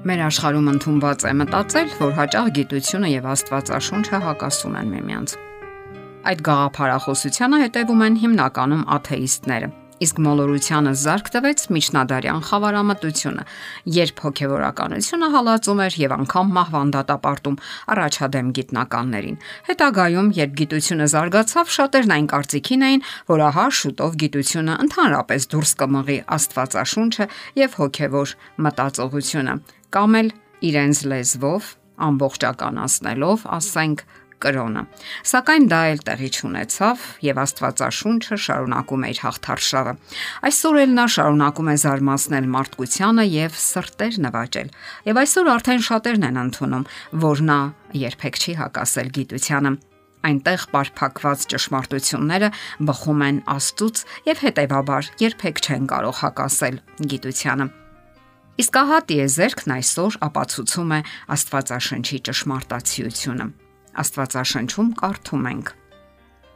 Մեր աշխարհում ընդունված է մտածել, որ հաճախ գիտությունը եւ Աստվածաշունչը հակասում են միմյանց։ Այդ գաղափարախոսությանը հետևում են հիմնականում աթեիստները իսկ մոլորությանը զարգ տվեց միջնադարյան խավարամտությունը, երբ հոգեվորականությունը հալածում էր եւ անգամ մահվան դատապարտում առաջադեմ գիտնականներին։ Հետագայում, երբ գիտությունը զարգացավ, շատերն այն կարծիքին էին, որ ահա շուտով գիտությունը ընդհանրապես դուրս կմղի Աստվածաշունչը եւ հոգեվոր մտածողությունը, կամ էլ իրենց լեզվով ամբողջականացնելով, ասենք, կրոնը։ Սակայն դա էլ տեղի չունեցավ եւ Աստվածաշունչը շարունակում է իր հաղթարշավը։ Այսօր էլ նա շարունակում է զարմացնել մարդկությանը եւ սրտեր նվաճել։ Եվ այսօր արդեն շատերն են ընդունում, որ նա երբեք չի հակասել գիտությանը այնտեղ բարփակված ճշմարտությունները բխում են Աստծուց եւ հետեւաբար երբեք չեն կարող հակասել գիտությանը։ Իսկ ահա տիեզերքն այսօր ապացուցում է Աստվածաշնչի ճշմարտացիությունը։ Աստվածաշնչում կարդում ենք.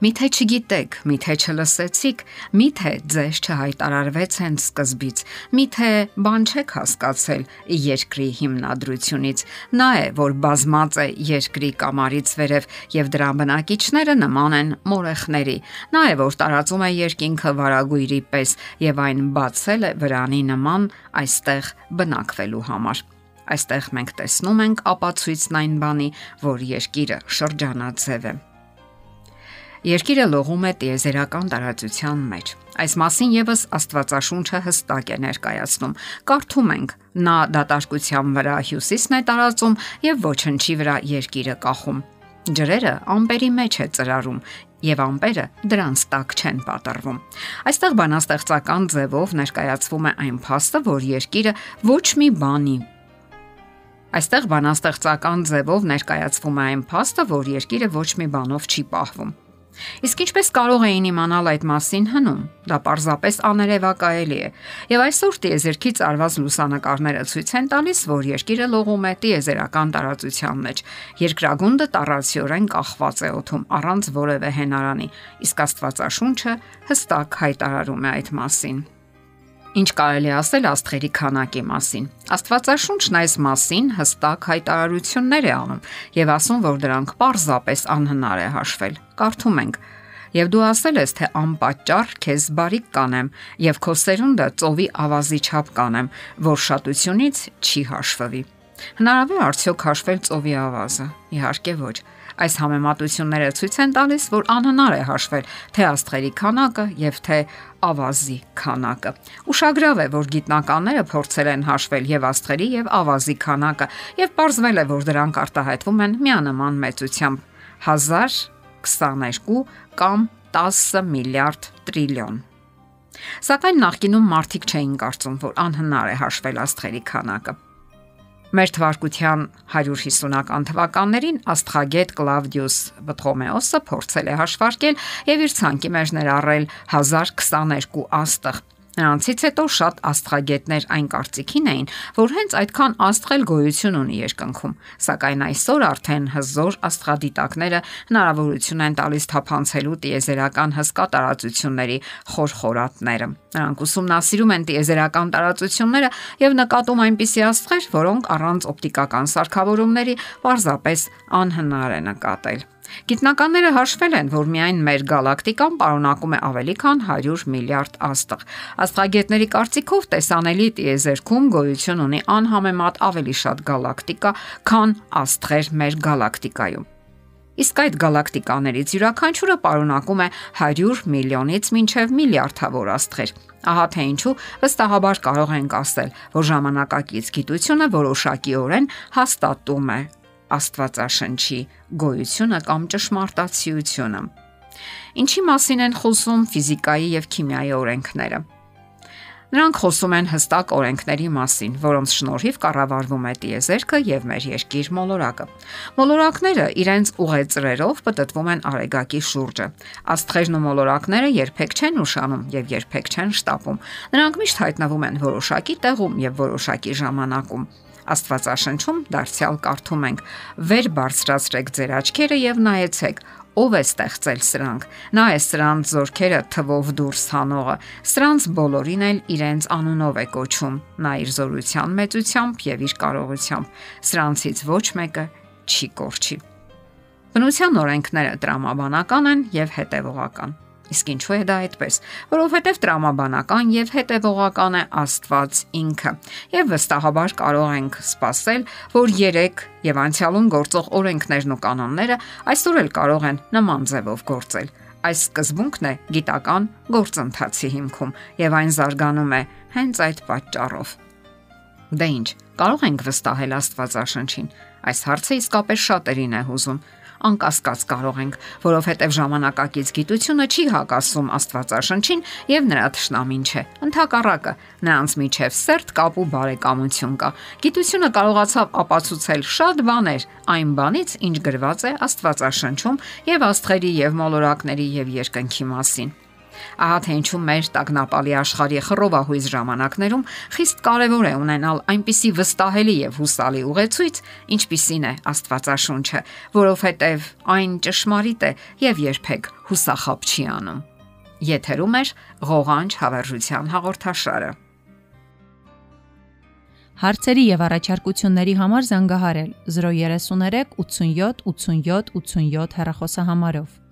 Միթե չգիտեք, միթե չլսեցիք, միթե ձեզ չհայտարարվեց հենց սկզբից, միթե բան չեք հասկացել երկրի հիմնադրությունից։ Նա է, որ բազմած է երկրի կամարից վերև եւ դրա բնակիչները նման են մորեխների։ Նա է, որ տարածում է երկինքը վարագույրի պես եւ այն բացել է վրանի նման այստեղ բնակվելու համար։ Այստեղ մենք տեսնում ենք ապացույցն այն բանի, որ երկիրը շրջանաձև է։ Երկիրը լողում է տիեզերական տարածության մեջ։ Այս մասին եւս Աստվածաշունչը հստակ է ներկայացնում։ Կարդում ենք. նա դատարկության վրա հյուսիսն է տարածում եւ ոչնչի վրա երկիրը կախում։ Ջրերը ամպերի մեջ է ծրարում եւ ամպերը դրանց տակ չեն պատրվում։ Այստեղ բանաստեղծական ձևով ներկայացվում է այն փաստը, որ երկիրը ոչ մի բանի Այստեղ բանաստեղծական ձևով ներկայացվում է այն փաստը, որ երկիրը ոչ մի բանով չի պահվում։ Իսկ ինչպես կարող էին իմանալ այդ մասին հնում։ Դա պարզապես աներևակայելի է։ Եվ այսօր տիեզերքից արված լուսանկարները ցույց են տալիս, որ երկիրը լողում է տիեզերական տարածության մեջ։ Երկրագունդը տարածիորեն կախված է օթում առանց որևէ հենարանի, իսկ Աստվածաշունչը հստակ հայտարարում է այդ մասին։ Ինչ կարելի ասել աստղերի քանակի մասին։ Աստվածաշունչն այս մասին հստակ հայտարարություններ է անում եւ ասում, որ դրանք պարզապես անհնար է հաշվել։ Կարդում ենք. Եվ դու ասել ես, թե անպատճառ քեզ բարիք կանեմ եւ քո սերունդը ծովի ավազի չափ կանեմ, որ շատությունից չի հաշվվի։ Հնարավոր արդյոք հաշվել ծովի ավազը։ Իհարկե ոչ։ Այս համեմատությունները ցույց են տալիս, որ անհնար է հաշվել թե աստղերի քանակը եւ թե ավազի քանակը։ Ուշագրավ է, որ գիտնականները փորձել են հաշվել եւ աստղերի եւ ավազի քանակը եւ ողջվել է, որ դրանք արտահայտվում են միանման մեծությամբ. 1022 կամ 10 միլիարդ տրիլիոն։ Սակայն նախկինում մարդիկ չէին կարծում, որ անհնար է հաշվել աստղերի քանակը։ Մեր թվարկության 150-ական թվականներին աստղագետ Կլավդիուս Պտղոմեոսը փորձել է հաշվարկել եւ իր ցանկի մեջ ներառել 1022 աստղ Նրանցից հետո շատ աստղագետներ այն կարծիքին էին, որ հենց այդքան աստղել գոյություն ունի երկնքում, սակայն այսօր արդեն հզոր աստղադիտակները հնարավորություն են տալիս թափանցելու տիեզերական հսկա տարածությունների խորխորատները։ Նրանք ուսումնասիրում են տիեզերական տարածությունները եւ նկատում այնպիսի աստղեր, որոնք առանց օպտիկական սարքավորումների պարզապես անհնար է նկատել։ Գիտնականները հաշվել են, որ միայն մեր գալակտիկան պարունակում է ավելի քան 100 միլիարդ աստղ։ Աստղագետների կարծիքով տեսանելի տիեզերքում գոյություն ունի անհամեմատ ավելի շատ գալակտիկա, քան աստղեր մեր գալակտիկայում։ Իսկ այդ գալակտիկաներից յուրաքանչյուրը պարունակում է 100 միլիոնից մինչև միլիարդավոր աստղեր։ Ահա թե ինչու վստահաբար կարող ենք ասել, որ ժամանակակից գիտությունը որոշակիորեն հաստատում է Աստվածաշնչի գոյությունը կամ ճշմարտացիությունը։ Ինչի մասին են խոսում ֆիզիկայի եւ քիմիայի օրենքները։ Նրանք խոսում են հստակ օրենքների մասին, որոնց շնորհիվ կառավարվում է տիեզերքը եւ մեր երկիր մոլորակը։ Մոլորակները իրենց ուղեծրերով պատտվում են արեգակի շուրջը։ Աստղերն ու մոլորակները երբեք չեն ուշանում եւ երբեք չեն շտապում։ Նրանք միշտ հայտնվում են որոշակի տեղում եւ որոշակի ժամանակում։ Աստվածաշնչում դարձյալ կարդում ենք. «Վեր բարձրացրեք ձեր աչքերը եւ նայեցեք, ով է ստեղծել սրանք։ Նա է սրանց զորքերը թվով դուրս հանողը։ Սրանց բոլորին էլ իրենց անունով է կոչում։ Նա իր զորության մեծությամբ եւ իր կարողությամբ։ Սրանցից ոչ մեկը չի կորչի։ Բնության օրենքները տրամաբանական են եւ հետեւողական։ Իսկ ինչու է դա այդպես, որովհետև տրամաբանական եւ հետեւողական է Աստված ինքը։ Եվ վստահաբար կարող ենք սпасել, որ 3 եւ անցյալում գործող օրենքներն ու կանոնները այսօր էլ կարող են նման ձևով գործել։ Այս սկզբունքն է գիտական գործընթացի հիմքում եւ այն զարգանում է հենց այդ պատճառով։ Դե ինչ, կարող ենք վստահել Աստվածաշնչին։ Այս հարցը իսկապես շատերին է հուզում անկասկած կարող ենք, որովհետև ժամանակակից գիտությունը չի հակասում Աստվածաշնչին եւ նրա ճշնամին չէ։ Ընթակառակը, նրանց միջև սերտ կապ ու բարեկամություն կա։ Գիտությունը կարողացավ ապացուցել շատ բաներ այն բանից, ինչ գրված է Աստվածաշնչում եւ աստղերի եւ մոլորակների եւ երկնքի մասին։ Ահա թե ինչու մեր տագնապալի աշխարհի խռովահույզ ժամանակներում խիստ կարևոր է ունենալ այնպիսի վստահելի եւ հուսալի ուղեցույց, ինչպիսին է Աստվածաշունչը, որովհետեւ այն ճշմարիտ է եւ երբեք հուսախապ չի անում։ Եթերում է ղողանջ հավերժության հաղորդաշարը։ Հարցերի եւ առաջարկությունների համար զանգահարել 033 87 87 87 հեռախոսահամարով։